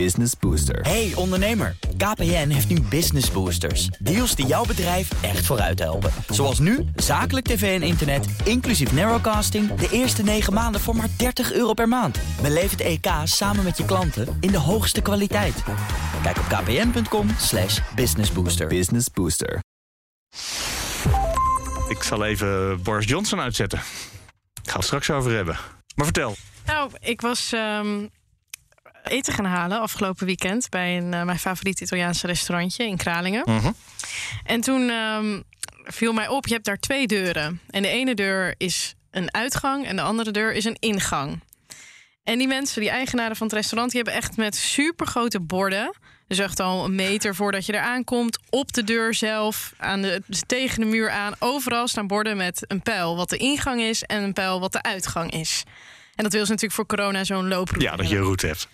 Business Booster. Hey ondernemer, KPN heeft nu Business Boosters. Deals die jouw bedrijf echt vooruit helpen. Zoals nu, zakelijk tv en internet, inclusief narrowcasting... de eerste 9 maanden voor maar 30 euro per maand. Beleef het EK samen met je klanten in de hoogste kwaliteit. Kijk op kpn.com slash businessbooster. Business Booster. Ik zal even Boris Johnson uitzetten. Ik ga het straks over hebben. Maar vertel. Nou, ik was ehm, eten gaan halen afgelopen weekend bij een, eh, mijn favoriete Italiaanse restaurantje in Kralingen. Mhm. En toen ehm, viel mij op, je hebt daar twee deuren. En de ene deur is een uitgang en de andere deur is een ingang. En die mensen, die eigenaren van het restaurant, die hebben echt met supergrote borden. Dus echt al een meter voordat je er aankomt, op de deur zelf, aan de, tegen de muur aan. Overal staan borden met een pijl wat de ingang is en een pijl wat de uitgang is. En dat wil ze natuurlijk voor corona zo'n looproute. Ja, dat je een route hebt.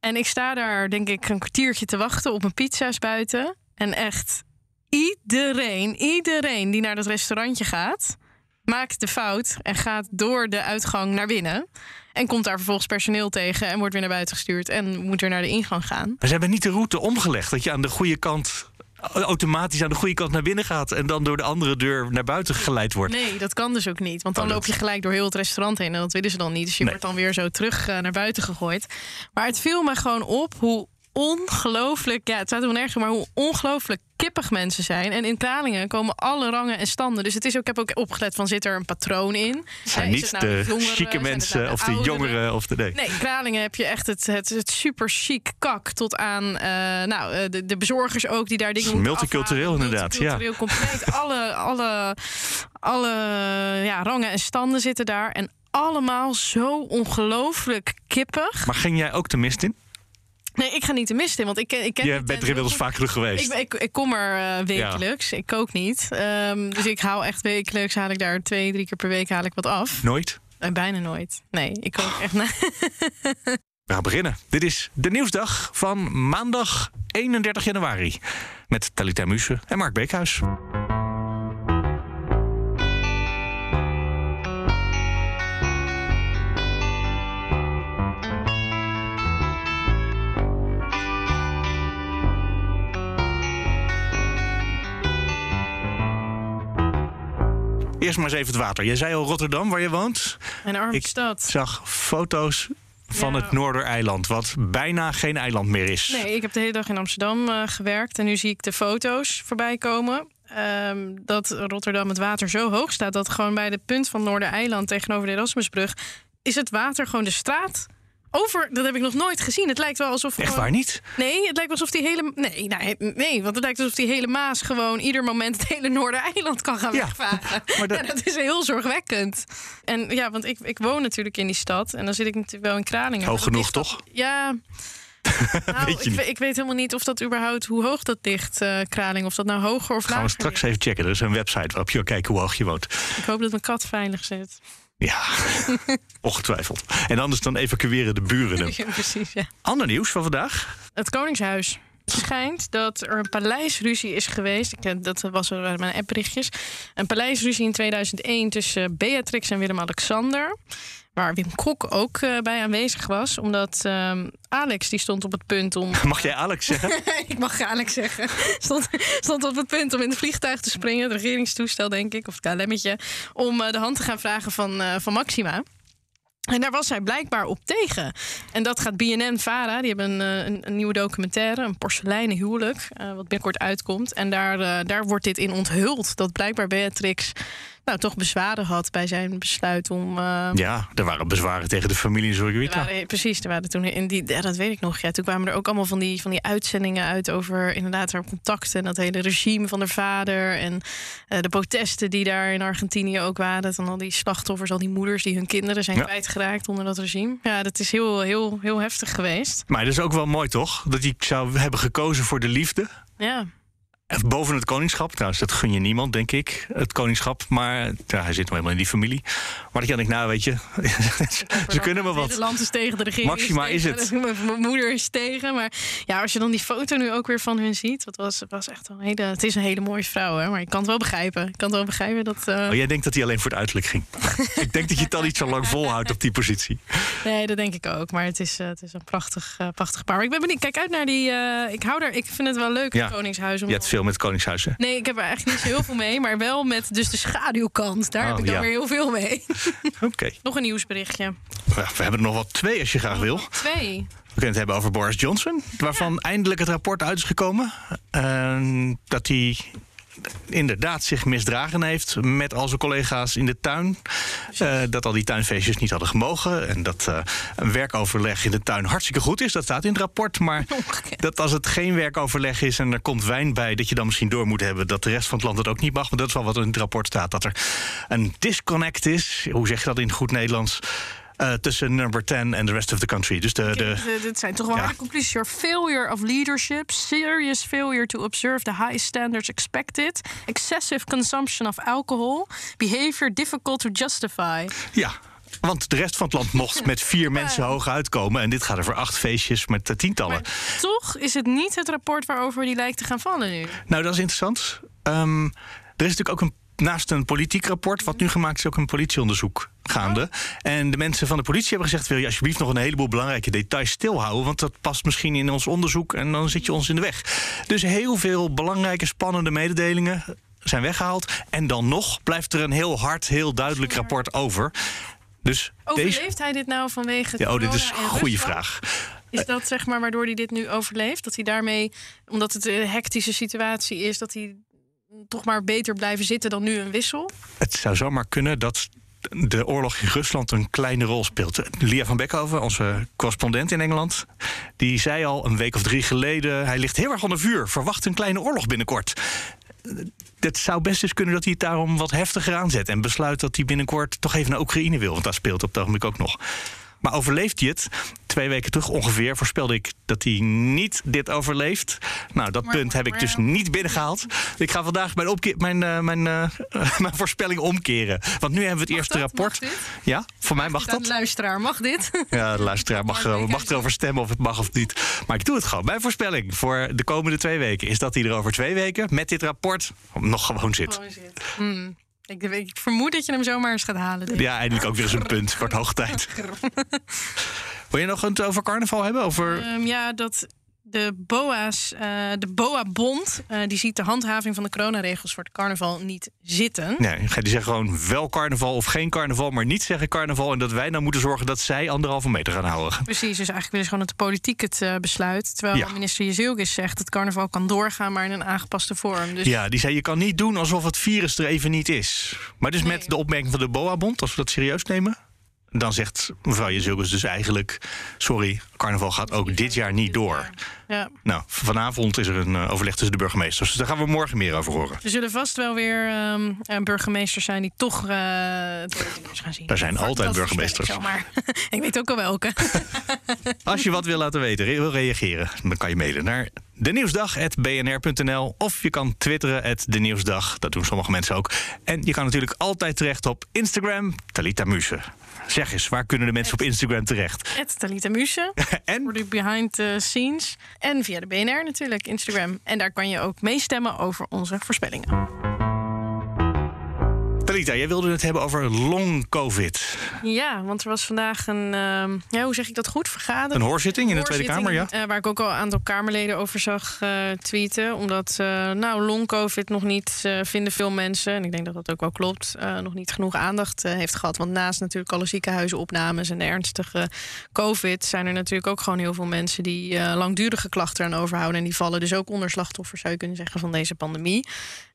En ik sta daar, denk ik, een kwartiertje te wachten op mijn pizza's buiten. En echt iedereen, iedereen die naar dat restaurantje gaat, maakt de fout en gaat door de uitgang naar binnen. En komt daar vervolgens personeel tegen en wordt weer naar buiten gestuurd en moet weer naar de ingang gaan. Maar ze hebben niet de route omgelegd. Dat je aan de goede kant automatisch aan de goede kant naar binnen gaat en dan door de andere deur naar buiten geleid wordt. Nee, dat kan dus ook niet. Want dan Oh, loop je gelijk door heel het restaurant heen. En dat willen ze dan niet. Dus je Nee. wordt dan weer zo terug eh, naar buiten gegooid. Maar het viel me gewoon op hoe ongelooflijk... Ja, het staat er nergens, maar hoe ongelooflijk kippig mensen zijn. En in Kralingen komen alle rangen en standen. Dus het is ook, ik heb ook opgelet van, zit er een patroon in? Zijn niet nou de jongeren? chique het mensen nou of de ouderen? jongeren of de nee. Nee, in Kralingen heb je echt het, het, het super chic kak tot aan eh, nou, eh, de, de bezorgers ook die daar dingen multicultureel afhalen. inderdaad, ja. Multicultureel compleet. alle, alle, alle ja, rangen en standen zitten daar. En allemaal zo ongelooflijk kippig. Maar ging jij ook de mist in? Nee, ik ga niet de mist in, want ik ken, ik ken Je bent er inmiddels heel goed. vaak genoeg geweest. Ik, ik, ik kom er eh, wekelijks. Ik kook niet. Ehm, dus ik hou echt wekelijks, haal ik daar twee, drie keer per week haal ik wat af. Nooit? Eh, bijna nooit. Nee, ik kook echt... na- We gaan beginnen. Dit is de nieuwsdag van maandag 31 januari. Met Talita Muse en Mark Beekhuis. Eerst maar eens even het water. Jij zei al Rotterdam, waar je woont. Mijn arme Ik stad. zag foto's van Ja. het Noordereiland, wat bijna geen eiland meer is. Nee, ik heb de hele dag in Amsterdam eh, gewerkt. En nu zie ik de foto's voorbij komen. Ehm, dat Rotterdam het water zo hoog staat... dat gewoon bij de punt van Noordereiland tegenover de Erasmusbrug... is het water gewoon de straat over. Dat heb ik nog nooit gezien. Het lijkt wel alsof... Echt waar niet? Nee, het lijkt alsof die hele... Nee, nee, nee, want het lijkt alsof die hele Maas... gewoon ieder moment het hele Noordereiland kan gaan Ja, wegvagen. maar dat- Ja, dat is heel zorgwekkend. En ja, want ik, ik woon natuurlijk in die stad. En dan zit ik natuurlijk wel in Kralingen. Hoog genoeg, toch? Ja... Nou, Weet ik, weet helemaal niet of dat überhaupt hoe hoog dat ligt, Kraling. Of dat nou hoger of Gaan lager we straks even checken. Er is een website waarop je kan kijken hoe hoog je woont. Ik hoop dat mijn kat veilig zit. Ja, ongetwijfeld. En anders dan evacueren de buren hem. Ja, precies, ja. Ander nieuws van vandaag. Het Koningshuis. Het schijnt dat er een paleisruzie is geweest. Ik, eh, dat was er waren mijn appberichtjes. Een paleisruzie in 2001 tussen Beatrix en Willem-Alexander. Waar Wim Kok ook eh, bij aanwezig was. Omdat ehm, Alex die stond op het punt om... Mag jij Alex zeggen? ik mag Alex zeggen. Stond, stond op het punt om in het vliegtuig te springen. Het regeringstoestel, denk ik. Of het KLM'tje. Om eh, de hand te gaan vragen van, eh, van Maxima. En daar was hij blijkbaar op tegen. En dat gaat BNN-Vara. Die hebben een, eh, een, een nieuwe documentaire. Een porseleinen huwelijk. eh, wat binnenkort uitkomt. En daar, eh, daar wordt dit in onthuld. Dat blijkbaar Beatrix nou, toch bezwaren had bij zijn besluit om... eh, Ja, er waren bezwaren tegen de familie Zorgwita. precies, er waren toen in die, ja, dat weet ik nog. Ja, toen kwamen er ook allemaal van die, van die uitzendingen uit over inderdaad haar contacten en dat hele regime van haar vader en eh, de protesten die daar in Argentinië ook waren. Van al die slachtoffers, al die moeders die hun kinderen zijn Ja. kwijtgeraakt onder dat regime. Ja, dat is heel, heel, heel heftig geweest. Maar het is ook wel mooi toch? Dat hij zou hebben gekozen voor de liefde. Ja, boven het koningschap. Trouwens, dat gun je niemand, denk ik, het koningschap. Maar ja, hij zit nog helemaal in die familie. Maar dat je denkt, nou weet je, ze kunnen me wat. Nederland is tegen de regering. Maxima is het. Mijn moeder is tegen. Maar ja, als je dan die foto nu ook weer van hun ziet. Dat was, was echt een hele, het is een hele mooie vrouw, hè. Maar ik kan het wel begrijpen. Ik kan het wel begrijpen dat... Uh... Oh, jij denkt dat hij alleen voor het uiterlijk ging? ik denk dat je het al niet zo lang volhoudt op die positie. Nee, dat denk ik ook. Maar het is, uh, het is een prachtig, uh, prachtig paar. Maar ik ben benieuwd. Kijk uit naar die... ik hou er... Ik vind het wel leuk, ja. het Koningshuis. Om... Veel met het Koningshuis, hè? Nee, ik heb er eigenlijk niet zo heel veel mee. Maar wel met dus de schaduwkant. Daar Oh, heb ik dan ja. weer heel veel mee. Oké. Nog een nieuwsberichtje. We hebben er nog wel twee als je graag wil. Twee. We kunnen het hebben over Boris Johnson, waarvan eindelijk het rapport uit is gekomen. eh, dat hij inderdaad zich misdragen heeft met al zijn collega's in de tuin. Eh, dat al die tuinfeestjes niet hadden gemogen. En dat eh, een werkoverleg in de tuin hartstikke goed is. Dat staat in het rapport. Maar dat als het geen werkoverleg is en er komt wijn bij... dat je dan misschien door moet hebben dat de rest van het land het ook niet mag. Maar dat is wel wat in het rapport staat. Dat er een disconnect is. Hoe zeg je dat in goed Nederlands? Eh, tussen number 10 en the rest of the country. Dus de, de, Dit- Dit zijn toch wel Ja. harde conclusies. Your failure of leadership, serious failure to observe the high standards expected, excessive consumption of alcohol, behavior difficult to justify. Ja, want de rest van het land mocht met vier mensen hoog uitkomen. En dit gaat over acht feestjes met eh, tientallen. Maar toch is het niet het rapport waarover die lijkt te gaan vallen nu. Nou, dat is interessant. Ehm, er is natuurlijk ook een. Naast een politiek rapport, wat nu gemaakt is, ook een politieonderzoek gaande. En de mensen van de politie hebben gezegd: wil je alsjeblieft nog een heleboel belangrijke details stilhouden? Want dat past misschien in ons onderzoek en dan zit je ons in de weg. Dus heel veel belangrijke, spannende mededelingen zijn weggehaald. En dan nog blijft er een heel hard, heel duidelijk rapport over. Dus Overleeft deze. hij dit nou vanwege Ja, oh, dit is een en goede vraag. Is dat zeg maar waardoor hij dit nu overleeft? Dat hij daarmee, omdat het een hectische situatie is, dat hij toch maar beter blijven zitten dan nu een wissel? Het zou zomaar kunnen dat de oorlog in Rusland een kleine rol speelt. Lia van Beckhoven, onze correspondent in Engeland, die zei al een week of drie geleden: hij ligt heel erg onder vuur. Verwacht een kleine oorlog binnenkort. Het zou best eens kunnen dat hij het daarom wat heftiger aanzet en besluit dat hij binnenkort toch even naar Oekraïne wil, want daar speelt op het ogenblik ook nog. Maar overleeft hij het? Twee weken terug ongeveer voorspelde ik dat hij niet dit overleeft. Nou, dat punt heb ik dus niet binnengehaald. Ik ga vandaag mijn, opke- mijn, eh, mijn, eh, mijn voorspelling omkeren. Want nu hebben we het eerste dat? rapport. Mag? Ja, voor mij mag Aan de dat. luisteraar, mag dit? Ja, de luisteraar mag, ik mag kijk erover stemmen of het mag of niet. Maar ik doe het gewoon. Mijn voorspelling voor de komende twee weken is dat hij er over twee weken met dit rapport nog gewoon zit. Gewoon zit. Hmm. Ik, ik vermoed dat je hem zomaar eens gaat halen. denk. Ja, eindelijk ook weer eens een punt. Wordt hoog tijd. Wil je nog het over carnaval hebben? Over... Ehm, ja, dat de BOA's, eh, de BOA-bond, eh, die ziet de handhaving van de coronaregels voor het carnaval niet zitten. Nee, die zeggen gewoon wel carnaval of geen carnaval, maar niet zeggen carnaval. En dat wij nou moeten zorgen dat zij anderhalve meter gaan houden. Precies, dus eigenlijk willen ze gewoon dat de politiek het eh, besluit. Terwijl Ja. minister Jezielkes zegt dat carnaval kan doorgaan, maar in een aangepaste vorm. Dus Ja, die zei je kan niet doen alsof het virus er even niet is. Maar dus Nee. met de opmerking van de BOA-bond, als we dat serieus nemen... dan zegt mevrouw Jezilkes dus eigenlijk... sorry, carnaval gaat ook dit jaar niet door. Ja. Nou, vanavond is er een eh, overleg tussen de burgemeesters. Dus daar gaan we morgen meer over horen. Er zullen vast wel weer eh, burgemeesters zijn die toch nieuws gaan zien. Er zijn Dat altijd ik burgemeesters. zomaar. ik weet ook al welke. Als je wat wil laten weten, wil reageren... dan kan je mailen naar denieuwsdag.bnr.nl... of je kan twitteren at de Nieuwsdag. Dat doen sommige mensen ook. En je kan natuurlijk altijd terecht op Instagram, Talita Muse. Zeg eens, waar kunnen de mensen op Instagram terecht? Het Talita Muse. en voor de behind the scenes. En via de BNR natuurlijk, Instagram. En daar kan je ook meestemmen over onze voorspellingen. Talita, jij wilde het hebben over long covid. Ja, want er was vandaag een, ehm, ja, hoe zeg ik dat goed, vergadering. Een hoorzitting in de Tweede Kamer, ja? eh, waar ik ook al een aantal Kamerleden over zag eh, tweeten. Omdat, eh, nou, long-covid nog niet, vinden veel mensen... en ik denk dat dat ook wel klopt, nog niet genoeg aandacht heeft gehad. Want naast natuurlijk alle ziekenhuizenopnames en de ernstige covid... zijn er natuurlijk ook gewoon heel veel mensen... die langdurige klachten aan overhouden. En die vallen dus ook onder slachtoffers, zou je kunnen zeggen, van deze pandemie.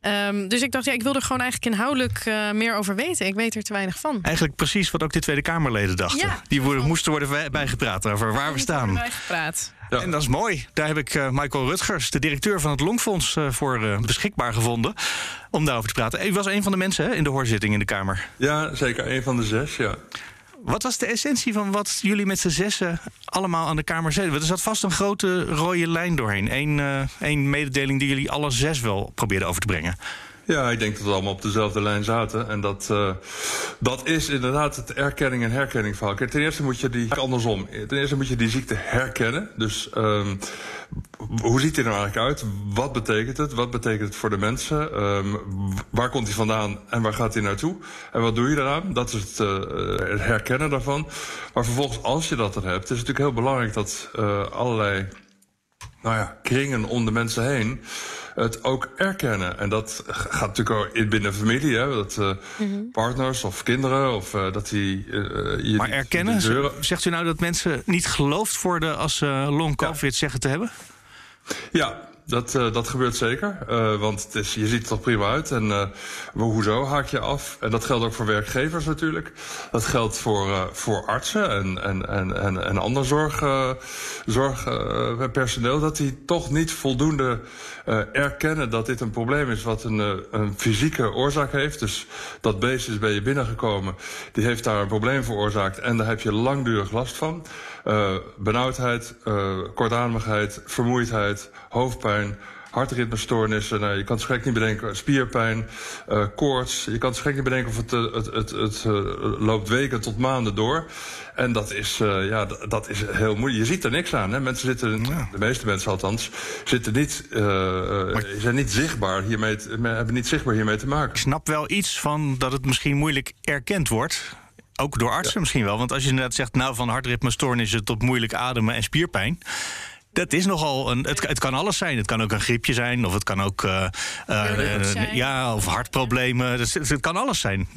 Ehm, dus ik dacht, ja, ik wil er gewoon eigenlijk inhoudelijk eh, meer over weten. Ik weet er te weinig van. Eigenlijk precies wat ook de Tweede Kamerleden dachten. Ja. Die worden, moesten worden bij- bijgepraat over waar we staan. Bijgepraat. En dat is mooi. Daar heb ik eh, Michael Rutgers, de directeur van het Longfonds, eh, voor eh, beschikbaar gevonden. Om daarover te praten. U was een van de mensen hè, in de hoorzitting in de Kamer. Ja, zeker. Een van de zes, ja. Wat was de essentie van wat jullie met z'n zessen allemaal aan de Kamer zeiden? Er zat vast een grote rode lijn doorheen. Eén uh, mededeling die jullie alle zes wel probeerden over te brengen. Ja, ik denk dat we allemaal op dezelfde lijn zaten. En dat, uh, dat is inderdaad het erkenning en herkenning verhaal. Ten eerste moet je die, andersom, ten eerste moet je die ziekte herkennen. Dus um, hoe ziet hij er nou eigenlijk uit? Wat betekent het? Wat betekent het voor de mensen? Um, waar komt hij vandaan en waar gaat hij naartoe? En wat doe je eraan? Dat is het, uh, het herkennen daarvan. Maar vervolgens, als je dat er hebt, is het natuurlijk heel belangrijk dat uh, allerlei nou ja, kringen om de mensen heen het ook erkennen. En dat gaat natuurlijk ook binnen de familie. Hè, dat uh, mm -hmm. partners of kinderen of uh, dat die. Uh, je maar erkennen? Deuren... Zegt u nou dat mensen niet geloofd worden als ze long COVID ja. zeggen te hebben? Ja, dat, uh, dat gebeurt zeker. Uh, want het is, je ziet er toch prima uit. En uh, hoezo haak je af? En dat geldt ook voor werkgevers natuurlijk. Dat geldt voor, voor artsen en, en, en, en, en ander zorg, zorgpersoneel. dat die toch niet voldoende erkennen dat dit een probleem is wat een, een fysieke oorzaak heeft. Dus dat beest is bij je binnengekomen. Die heeft daar een probleem veroorzaakt. En daar heb je langdurig last van. Uh, benauwdheid, uh, kortademigheid, vermoeidheid, hoofdpijn, hartritmestoornissen. Nou, je kan het gek niet bedenken. Spierpijn, uh, koorts. Je kan het gek niet bedenken of het, het, het, het loopt weken tot maanden door. En dat is, ja, dat is heel moeilijk. Je ziet er niks aan. Hè? Mensen zitten, ja. de meeste mensen althans, zitten niet, maar, zijn niet zichtbaar hiermee, hebben niet zichtbaar hiermee te maken. Ik snap wel iets van dat het misschien moeilijk erkend wordt. Ook door artsen ja. misschien wel. Want als je inderdaad zegt, nou van hartritmestoornissen tot moeilijk ademen en spierpijn. Dat is nogal een. Het, het, kan alles zijn. Het kan ook een griepje zijn, of het kan ook. Uh, uh, ja, of hartproblemen. Dus, het kan alles zijn.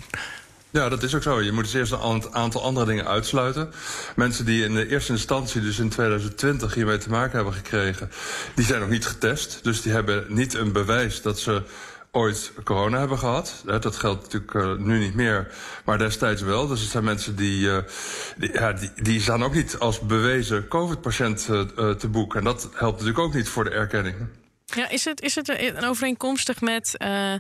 Ja, dat is ook zo. Je moet dus eerst een aantal andere dingen uitsluiten. Mensen die in de eerste instantie, dus in 2020, hiermee te maken hebben gekregen, die zijn nog niet getest. Dus die hebben niet een bewijs dat ze ooit corona hebben gehad. Dat geldt natuurlijk uh, nu niet meer, maar destijds wel. Dus het zijn mensen die, uh, die, ja, die, die staan ook niet als bewezen COVID-patiënt uh, te boek. En dat helpt natuurlijk ook niet voor de erkenning. Ja, is het, is het een overeenkomstig met, uh,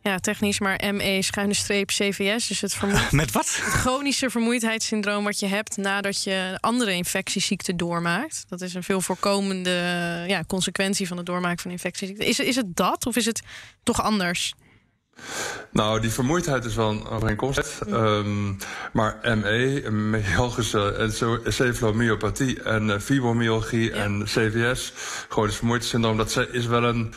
ja, technisch maar ME schuine streep CVS? Dus het, vermoeid, met wat? het chronische vermoeidheidssyndroom wat je hebt nadat je andere infectieziekten doormaakt. Dat is een veel voorkomende ja, consequentie van het doormaken van infectieziekten. Is, is het dat of is het toch anders? Nou, die vermoeidheid is wel een overeenkomst. Um, maar ME, myalgische encefalomyopathie en uh, fibromyalgie ja. en CVS, chronisch vermoeidheidssyndroom, dat is wel een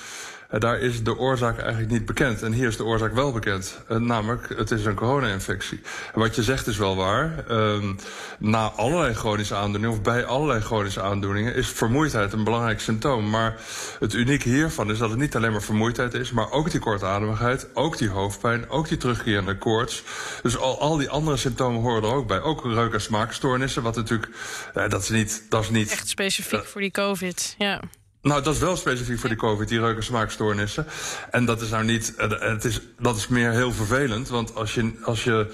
daar is de oorzaak eigenlijk niet bekend. En hier is de oorzaak wel bekend. Uh, namelijk, het is een corona-infectie. En wat je zegt is wel waar. Um, na allerlei chronische aandoeningen, of bij allerlei chronische aandoeningen, is vermoeidheid een belangrijk symptoom. Maar het unieke hiervan is dat het niet alleen maar vermoeidheid is, maar ook die kortademigheid, ook die hoofdpijn, ook die terugkerende koorts. Dus al, al die andere symptomen horen er ook bij. Ook reuk- en smaakstoornissen, wat natuurlijk, uh, dat is niet, dat is niet. Echt specifiek uh, voor die COVID, ja. Nou, dat is wel specifiek voor die COVID, die reuk- en smaakstoornissen. En dat is nou niet, het is, dat is meer heel vervelend. Want als je, als je,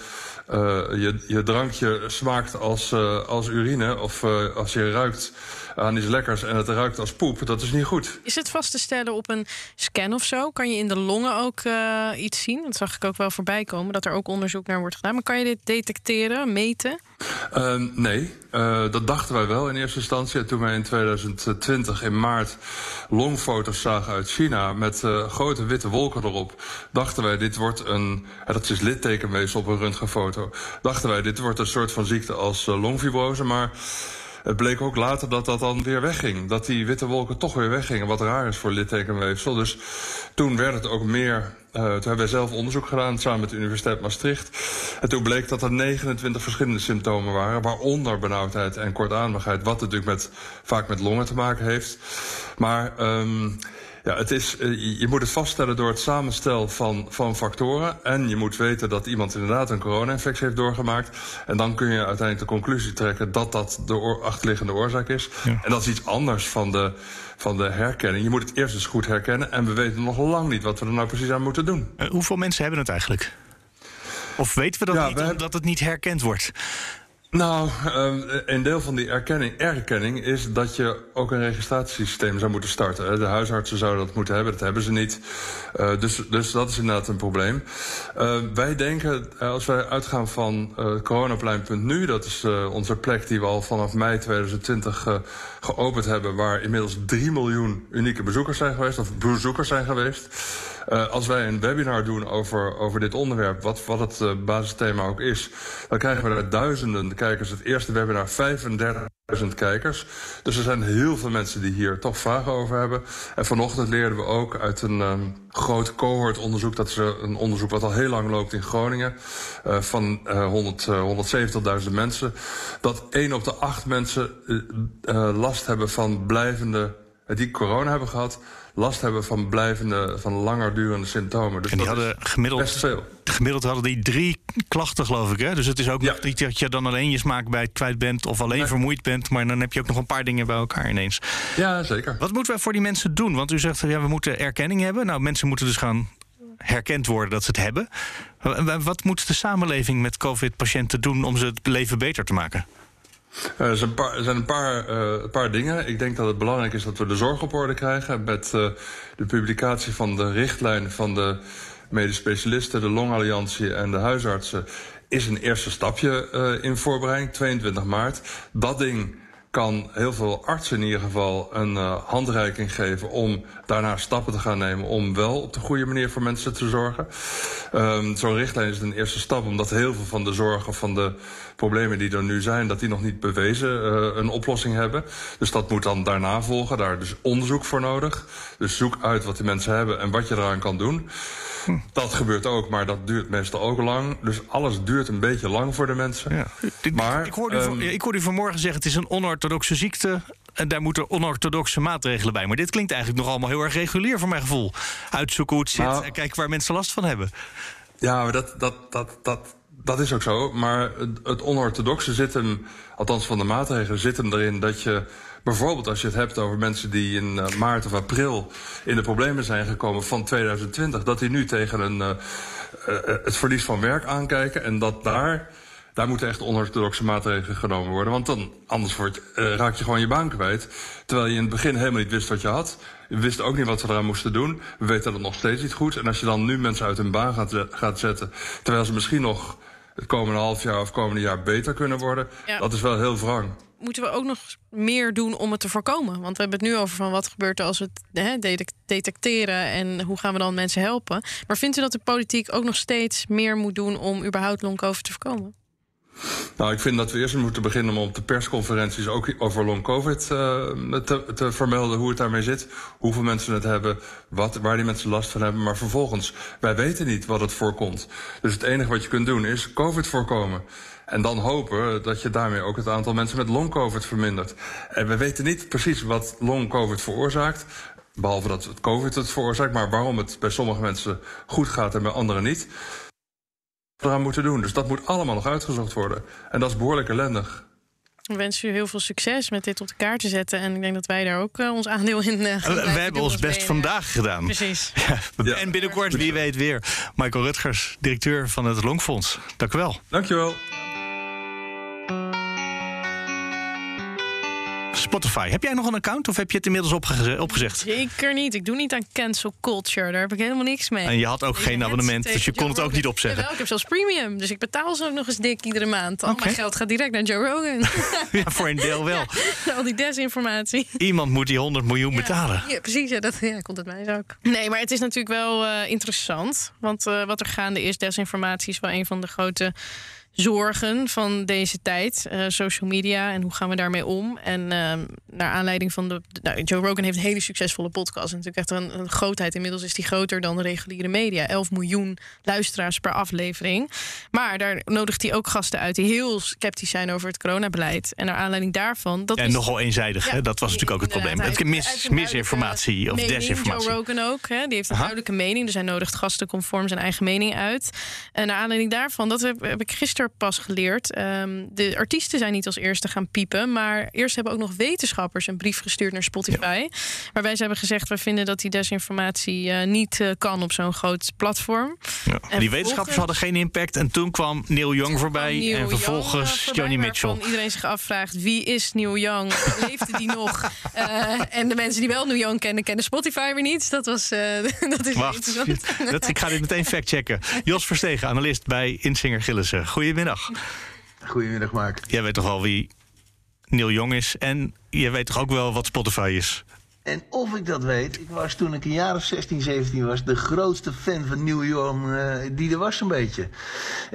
uh, je, je drankje smaakt als, uh, als urine, of als je ruikt aan iets lekkers en het ruikt als poep, dat is niet goed. Is het vast te stellen op een scan of zo? Kan je in de longen ook uh, iets zien? Dat zag ik ook wel voorbij komen, dat er ook onderzoek naar wordt gedaan. Maar kan je dit detecteren, meten? Uh, nee, uh, dat dachten wij wel in eerste instantie. En toen wij in 2020 in maart longfoto's zagen uit China met uh, grote witte wolken erop, dachten wij dit wordt een, dat is littekenweefsel op een röntgenfoto, dachten wij dit wordt een soort van ziekte als longfibrose, maar het bleek ook later dat dat dan weer wegging. Dat die witte wolken toch weer weggingen. Wat raar is voor littekenweefsel. Dus toen werd het ook meer. Uh, toen hebben wij zelf onderzoek gedaan samen met de Universiteit Maastricht. En toen bleek dat er 29 verschillende symptomen waren. Waaronder benauwdheid en kortademigheid. Wat natuurlijk met, vaak met longen te maken heeft. Maar. Um, ja, het is, je moet het vaststellen door het samenstel van, van factoren. En je moet weten dat iemand inderdaad een corona-infectie heeft doorgemaakt. En dan kun je uiteindelijk de conclusie trekken dat dat de achterliggende oorzaak is. Ja. En dat is iets anders van de, van de herkenning. Je moet het eerst eens goed herkennen. En we weten nog lang niet wat we er nou precies aan moeten doen. Uh, hoeveel mensen hebben het eigenlijk? Of weten we dat ja, niet, omdat het niet herkend wordt? Nou, um, een deel van die erkenning, erkenning is dat je ook een registratiesysteem zou moeten starten. De huisartsen zouden dat moeten hebben, dat hebben ze niet. Uh, dus, dus dat is inderdaad een probleem. Uh, wij denken, uh, als wij uitgaan van coronaplein.nu... dat is onze plek die we al vanaf mei 2020 geopend hebben... waar inmiddels 3 miljoen unieke bezoekers zijn geweest, of bezoekers zijn geweest... Uh, als wij een webinar doen over, over dit onderwerp, wat, wat het uh, basisthema ook is, dan krijgen we er duizenden kijkers. Het eerste webinar 35.000 kijkers. Dus er zijn heel veel mensen die hier toch vragen over hebben. En vanochtend leerden we ook uit een um, groot cohortonderzoek, dat is een onderzoek wat al heel lang loopt in Groningen, van 100, 170.000 mensen, dat 1 op de 8 mensen last hebben van blijvende, die corona hebben gehad, last hebben van blijvende, van langer durende symptomen. Dus en die hadden gemiddeld, gemiddeld hadden die drie klachten, geloof ik. Hè? Dus het is ook ja. niet dat je dan alleen je smaak bij het kwijt bent of alleen vermoeid bent, maar dan heb je ook nog een paar dingen bij elkaar ineens. Ja, zeker. Wat moeten we voor die mensen doen? Want u zegt, ja, we moeten erkenning hebben. Nou, mensen moeten dus gaan herkend worden dat ze het hebben. Wat moet de samenleving met COVID-patiënten doen om ze het leven beter te maken? Uh, er zijn een paar, een paar, uh, paar, dingen. Ik denk dat het belangrijk is dat we de zorg op orde krijgen. Met uh, de publicatie van de richtlijn van de medisch specialisten, de Longalliantie en de huisartsen is een eerste stapje in voorbereiding, 22 maart. Dat ding kan heel veel artsen in ieder geval een handreiking geven om daarna stappen te gaan nemen om wel op de goede manier voor mensen te zorgen. Um, Zo'n richtlijn is een eerste stap, omdat heel veel van de zorgen van de problemen die er nu zijn, dat die nog niet bewezen uh, een oplossing hebben. Dus dat moet dan daarna volgen. Daar is dus onderzoek voor nodig. Dus zoek uit wat die mensen hebben en wat je eraan kan doen. Hm. Dat gebeurt ook, maar dat duurt meestal ook lang. Dus alles duurt een beetje lang voor de mensen. Ja. Maar, ik, hoorde u, um, ik hoorde u vanmorgen zeggen: het is een onorthodoxe ziekte. En daar moeten onorthodoxe maatregelen bij. Maar dit klinkt eigenlijk nog allemaal heel erg regulier voor mijn gevoel. Uitzoeken hoe het zit nou, en kijken waar mensen last van hebben. Ja, maar dat, dat, dat, dat, dat is ook zo. Maar het, het onorthodoxe zit hem, althans van de maatregelen, zit hem erin dat je bijvoorbeeld als je het hebt over mensen die in uh, maart of april in de problemen zijn gekomen van 2020, dat die nu tegen een, uh, uh, het verlies van werk aankijken en dat daar. Daar moeten echt onorthodoxe maatregelen genomen worden. Want dan, anders wordt, raak je gewoon je baan kwijt. Terwijl je in het begin helemaal niet wist wat je had. We wisten ook niet wat we eraan moesten doen. We weten dat nog steeds niet goed. En als je dan nu mensen uit hun baan gaat, gaat zetten... terwijl ze misschien nog het komende half jaar of komende jaar beter kunnen worden... Ja. dat is wel heel wrang moeten we ook nog meer doen om het te voorkomen? Want we hebben het nu over van wat gebeurt er als we het hè, detecteren en hoe gaan we dan mensen helpen. Maar vindt u dat de politiek ook nog steeds meer moet doen om überhaupt long-covid te voorkomen? Nou, ik vind dat we eerst moeten beginnen om op de persconferenties ook over long COVID uh, te, te, vermelden hoe het daarmee zit. Hoeveel mensen het hebben, wat, waar die mensen last van hebben. Maar vervolgens, wij weten niet wat het voorkomt. Dus het enige wat je kunt doen is COVID voorkomen. En dan hopen dat je daarmee ook het aantal mensen met long-covid vermindert. En we weten niet precies wat long-covid veroorzaakt. Behalve dat het COVID het veroorzaakt. Maar waarom het bij sommige mensen goed gaat en bij anderen niet. Eraan moeten doen. Dus dat moet allemaal nog uitgezocht worden. En dat is behoorlijk ellendig. We wensen u heel veel succes met dit op de kaart te zetten. En ik denk dat wij daar ook uh, ons aandeel in uh, gaan We hebben ons best vandaag gedaan. Precies. Ja, en binnenkort, wie weet weer. Michael Rutgers, directeur van het Longfonds. Dank u wel. Dank je wel. Spotify. Heb jij nog een account of heb je het inmiddels opge opgezegd? Zeker niet. Ik doe niet aan cancel culture. Daar heb ik helemaal niks mee. En je had ook geen abonnement, dus je kon het ook niet opzeggen. Jawel, ik heb zelfs premium. Dus ik betaal ze ook nog eens dik iedere maand. Al okay. mijn geld gaat direct naar Joe Rogan. ja, voor een deel wel. Ja, al die desinformatie. Iemand moet die 100 miljoen ja, betalen. Ja, precies. Ja, dat ja, komt het mij ook. Nee, maar het is natuurlijk wel uh, interessant. Want uh, wat er gaande is, desinformatie is wel een van de grote zorgen van deze tijd. Uh, social media en hoe gaan we daarmee om? En uh, naar aanleiding van de. Nou, Joe Rogan heeft een hele succesvolle podcast. Natuurlijk echt een, een, grootheid. Inmiddels is die groter dan de reguliere media. 11 miljoen luisteraars per aflevering. Maar daar nodigt hij ook gasten uit die heel sceptisch zijn over het coronabeleid. En naar aanleiding daarvan. Dat en is, nogal eenzijdig, ja, hè? dat was natuurlijk ook het probleem. Het mis, misinformatie of mening, desinformatie. Joe Rogan ook. Hè? Die heeft een Aha. duidelijke mening. Dus hij nodigt gasten conform zijn eigen mening uit. En naar aanleiding daarvan, dat heb, heb ik gisteren gisteren pas geleerd. Ehm, de artiesten zijn niet als eerste gaan piepen. Maar eerst hebben ook nog wetenschappers een brief gestuurd naar Spotify. Waarbij ze hebben gezegd: we vinden dat die desinformatie uh, niet uh, kan op zo'n groot platform. Ja. En die wetenschappers hadden geen impact. En toen kwam Neil Young voorbij. Neil en vervolgens Young Joni Mitchell. Iedereen zich afvraagt: wie is Neil Young? Leefde die nog? Uh, en de mensen die wel Neil Young kennen, kennen Spotify weer niet. Dat was. dat is Wacht, dat, ik ga dit meteen factchecken. Jos Verstegen, analist bij Insinger Gillissen. Goedemiddag. Goedemiddag, Mark. Jij weet toch wel wie Neil Young is en je weet toch ook wel wat Spotify is? En of ik dat weet, ik was toen ik een jaar of 16, 17 was, de grootste fan van New York uh, die er was een beetje.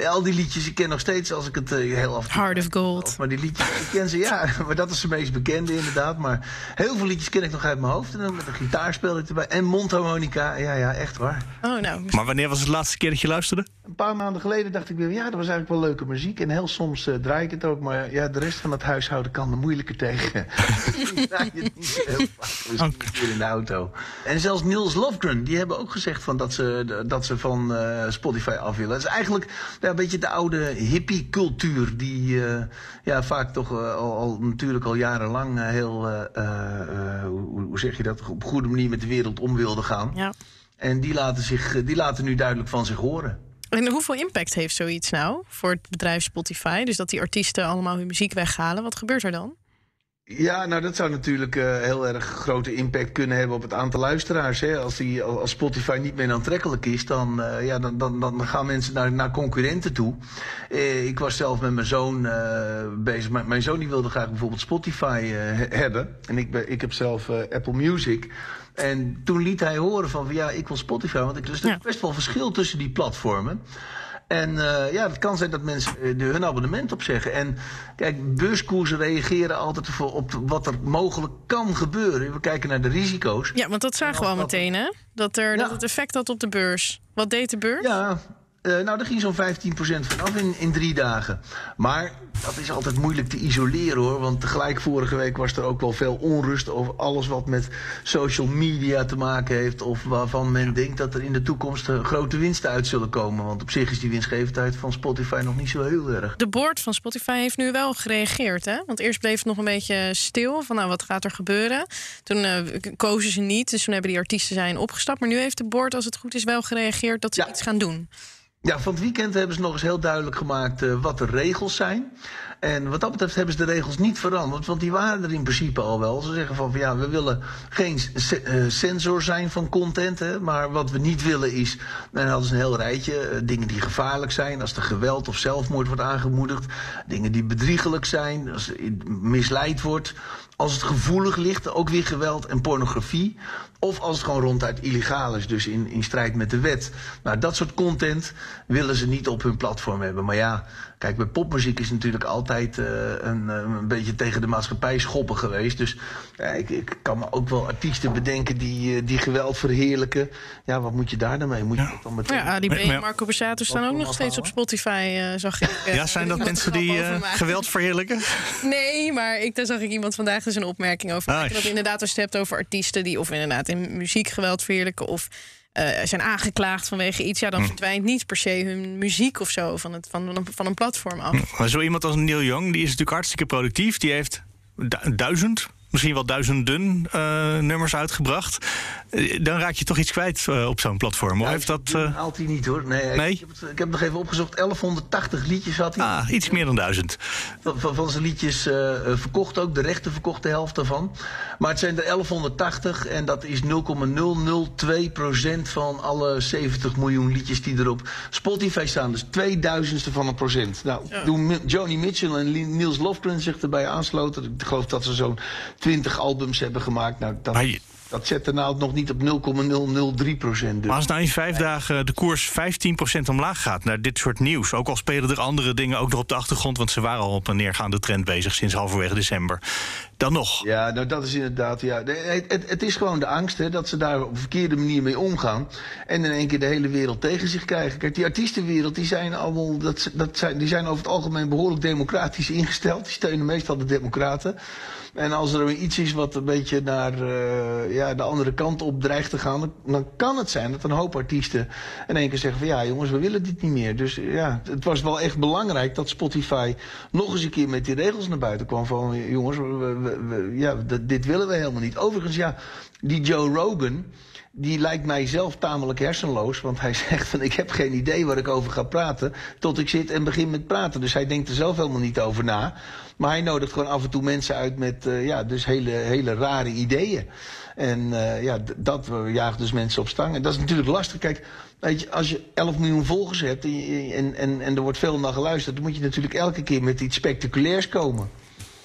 Al die liedjes, ik ken nog steeds als ik het uh, heel af. Heart of Gold. Maar die liedjes, ik ken ze, ja, maar dat is de meest bekende inderdaad. Maar heel veel liedjes ken ik nog uit mijn hoofd. En dan met een gitaarspel erbij en mondharmonica. Ja, ja, echt waar. Oh, nou. Maar wanneer was het laatste keer dat je luisterde? Een paar maanden geleden dacht ik weer, ja, dat was eigenlijk wel leuke muziek. En heel soms uh, draai ik het ook, maar ja, de rest van het huishouden kan er moeilijker tegen. draai je het niet heel vaak. In de auto. En zelfs Niels Lofgren, die hebben ook gezegd van dat, ze, dat ze van uh, Spotify af willen. Het is eigenlijk ja, een beetje de oude hippie-cultuur, die uh, ja, vaak toch uh, al, al, natuurlijk al jarenlang heel, hoe, hoe, zeg je dat, op goede manier met de wereld om wilde gaan. Ja. En die laten, zich, die laten nu duidelijk van zich horen. En hoeveel impact heeft zoiets nou voor het bedrijf Spotify? Dus dat die artiesten allemaal hun muziek weghalen. Wat gebeurt er dan? Ja, nou dat zou natuurlijk uh, heel erg grote impact kunnen hebben op het aantal luisteraars. Hè. Als, die, als Spotify niet meer aantrekkelijk is, dan, uh, ja, dan, dan, dan gaan mensen naar, naar concurrenten toe. Uh, ik was zelf met mijn zoon bezig. Mijn, mijn zoon die wilde graag bijvoorbeeld Spotify hebben. En ik, ben, ik heb zelf Apple Music. En toen liet hij horen van, ja, ik wil Spotify. Want ik, er is best wel verschil tussen die platformen. En uh, ja, het kan zijn dat mensen uh, hun abonnement opzeggen. En kijk, beurskoersen reageren altijd op wat er mogelijk kan gebeuren. We kijken naar de risico's. Ja, want dat zagen we al meteen, hè? Dat, er, ja. dat het effect had op de beurs. Wat deed de beurs? Ja, uh, nou, daar ging zo'n 15% vanaf in, in drie dagen. Maar dat is altijd moeilijk te isoleren hoor. Want tegelijk vorige week was er ook wel veel onrust over alles wat met social media te maken heeft. Of waarvan men denkt dat er in de toekomst grote winsten uit zullen komen. Want op zich is die winstgevendheid van Spotify nog niet zo heel erg. De board van Spotify heeft nu wel gereageerd. Hè? Want eerst bleef het nog een beetje stil. Van nou, wat gaat er gebeuren? Toen uh, kozen ze niet. Dus toen hebben die artiesten zijn opgestapt. Maar nu heeft de board, als het goed is, wel gereageerd dat ze ja. iets gaan doen. Ja, van het weekend hebben ze nog eens heel duidelijk gemaakt uh, wat de regels zijn. En wat dat betreft hebben ze de regels niet veranderd, want die waren er in principe al wel. Ze zeggen van, ja, we willen geen uh, sensor zijn van content, hè, maar wat we niet willen is, dan hadden ze een heel rijtje, uh, dingen die gevaarlijk zijn, als er geweld of zelfmoord wordt aangemoedigd, dingen die bedriegelijk zijn, als misleid wordt, als het gevoelig ligt, ook weer geweld en pornografie. Of als het gewoon ronduit illegaal is, dus in, in strijd met de wet. Nou, dat soort content willen ze niet op hun platform hebben. Maar ja, kijk, bij popmuziek is natuurlijk altijd uh, een, een beetje tegen de maatschappij schoppen geweest. Dus ja, ik, ik kan me ook wel artiesten bedenken die, uh, die geweld verheerlijken. Ja, wat moet je daar dan mee? Moet je ja. dan meteen... Ja, Ali B en Marco Borsato staan ook nog steeds op Spotify, uh, zag ik. ja, zijn dat mensen die geweld verheerlijken? Nee, maar ik, daar zag ik iemand vandaag dus een opmerking over maken. Ah, dat inderdaad als je hebt over artiesten die of inderdaad in muziekgeweld verheerlijken of uh, zijn aangeklaagd vanwege iets, ja, dan hm. verdwijnt niet per se hun muziek of zo van, het, van, een, van een platform af. Maar zo iemand als Neil Young, die is natuurlijk hartstikke productief. Die heeft duizend misschien wel duizenden uh, nummers uitgebracht. Uh, dan raak je toch iets kwijt uh, op zo'n platform. Ja, heeft dat, haalt hij niet hoor. Nee, nee? Ik, heb het, ik heb nog even opgezocht. 1180 liedjes had hij. Ah, iets meer dan duizend. Van, van, van zijn liedjes verkocht ook. De rechten verkocht de helft daarvan. Maar het zijn er 1180 en dat is 0,002% van alle 70 miljoen liedjes die erop Spotify staan. Dus 2000ste van een procent. Nou, ja. toen Joni Mitchell en Niels Lofgren zich erbij aansloten. Ik geloof dat ze zo'n 20 albums hebben gemaakt. Nou, dat, je... dat zet er nou nog niet op 0,003 procent. Dus. Maar als nou in vijf dagen de koers 15 procent omlaag gaat naar dit soort nieuws... ook al spelen er andere dingen ook nog op de achtergrond... want ze waren al op een neergaande trend bezig sinds halverwege december. Dan nog. Ja, nou dat is inderdaad... Ja, het, het, het is gewoon de angst hè, dat ze daar op een verkeerde manier mee omgaan... en in één keer de hele wereld tegen zich krijgen. Kijk, die artiestenwereld, die zijn allemaal... Dat, dat zijn, die zijn over het algemeen behoorlijk democratisch ingesteld. Die steunen meestal de democraten... En als er iets is wat een beetje naar, uh, ja, de andere kant op dreigt te gaan, dan, kan het zijn dat een hoop artiesten in één keer zeggen van ja jongens, we willen dit niet meer. Dus ja, het was wel echt belangrijk dat Spotify nog eens een keer met die regels naar buiten kwam van jongens, we, ja, dit willen we helemaal niet. Overigens ja, die Joe Rogan die lijkt mij zelf tamelijk hersenloos. Want hij zegt van ik heb geen idee waar ik over ga praten. Tot ik zit en begin met praten. Dus hij denkt er zelf helemaal niet over na. Maar hij nodigt gewoon af en toe mensen uit met uh, ja, dus hele, hele rare ideeën. En uh, ja, dat jaagt dus mensen op stang. En dat is natuurlijk lastig. Kijk, weet je, als je 11 miljoen volgers hebt en, en, en, en er wordt veel naar geluisterd, dan moet je natuurlijk elke keer met iets spectaculairs komen.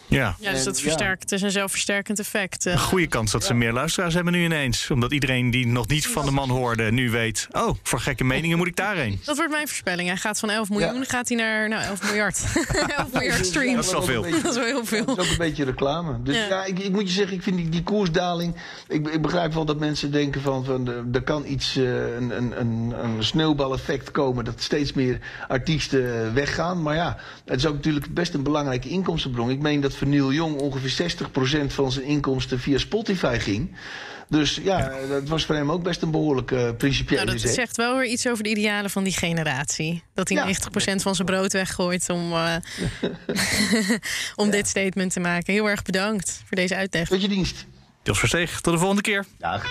Ja, ja dus dat versterkt. Het is een zelfversterkend effect. Een goede kans dat ze meer luisteraars hebben nu ineens. Omdat iedereen die nog niet van de man hoorde nu weet... oh, voor gekke meningen moet ik daarheen. Dat wordt mijn voorspelling. Hij gaat van 11 miljoen, gaat hij naar nou, 11 miljard. 11 miljard streams. Dat is wel veel. Dat is wel heel veel. Dat is ook een beetje reclame. Dus ja, ik, ik, moet je zeggen, ik vind die, die koersdaling... Ik, ik, begrijp wel dat mensen denken van... van er kan iets, uh, een, een, een, een sneeuwbaleffect komen... dat steeds meer artiesten weggaan. Maar ja, het is ook natuurlijk best een belangrijke inkomstenbron. Ik meen dat voor Neil Jong ongeveer 60% van zijn inkomsten via Spotify ging. Dus ja, dat was voor hem ook best een behoorlijk uh, principiële nou, Dat zegt wel weer iets over de idealen van die generatie. Dat hij ja. 90% van zijn brood weggooit om, uh, om ja. dit statement te maken. Heel erg bedankt voor deze uitleg. Tot je dienst. Jos Versteeg, tot de volgende keer. Dag.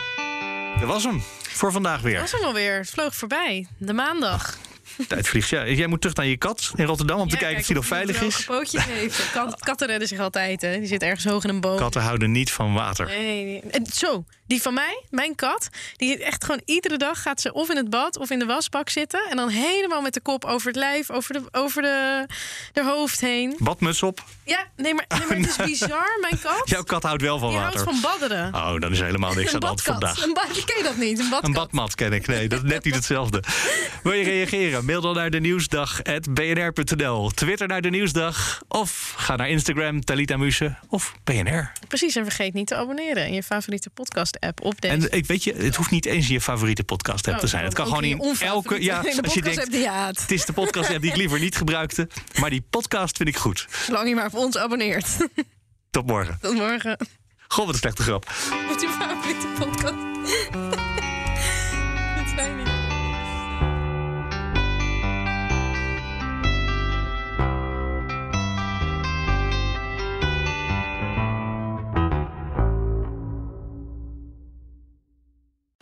Dat was hem voor vandaag weer. Dat was hem alweer. Het vloog voorbij. De maandag. Tijd vliegt. Ja, jij moet terug naar je kat in Rotterdam om te kijken of die nog veilig is. pootjes heeft. Kat, katten redden zich altijd. Hè. Die zit ergens hoog in een boom. Katten houden niet van water. Nee, nee. Zo, die van mij, mijn kat, die echt gewoon iedere dag gaat ze of in het bad of in de wasbak zitten. En dan helemaal met de kop over het lijf, over de, over de, de hoofd heen. Badmuts op? Ja, nee, maar, nee, maar het is bizar. Mijn kat. Jouw kat houdt wel van die water. houdt van badderen. Oh, dan is helemaal niks aan de hand vandaag. Een bad, ken je dat niet? Een badkat. Een badmat ken ik. Nee, dat is net niet hetzelfde. Wil je reageren? Mail dan naar de nieuwsdag.bnr.nl. Twitter naar de nieuwsdag. Of ga naar Instagram, Talita Muse of BNR. Precies, en vergeet niet te abonneren in je favoriete podcast-app op deze. En ik weet je, het hoeft niet eens je favoriete podcast-app Oh, te zijn. Het kan gewoon in elke. Ja, in als je podcast denkt, die je haat. het is de podcast-app die ik liever niet gebruikte. Maar die podcast vind ik goed. Zolang je maar op ons abonneert. Tot morgen. Tot morgen. God, wat een slechte grap. Wat je favoriete podcast? Dat zijn niet.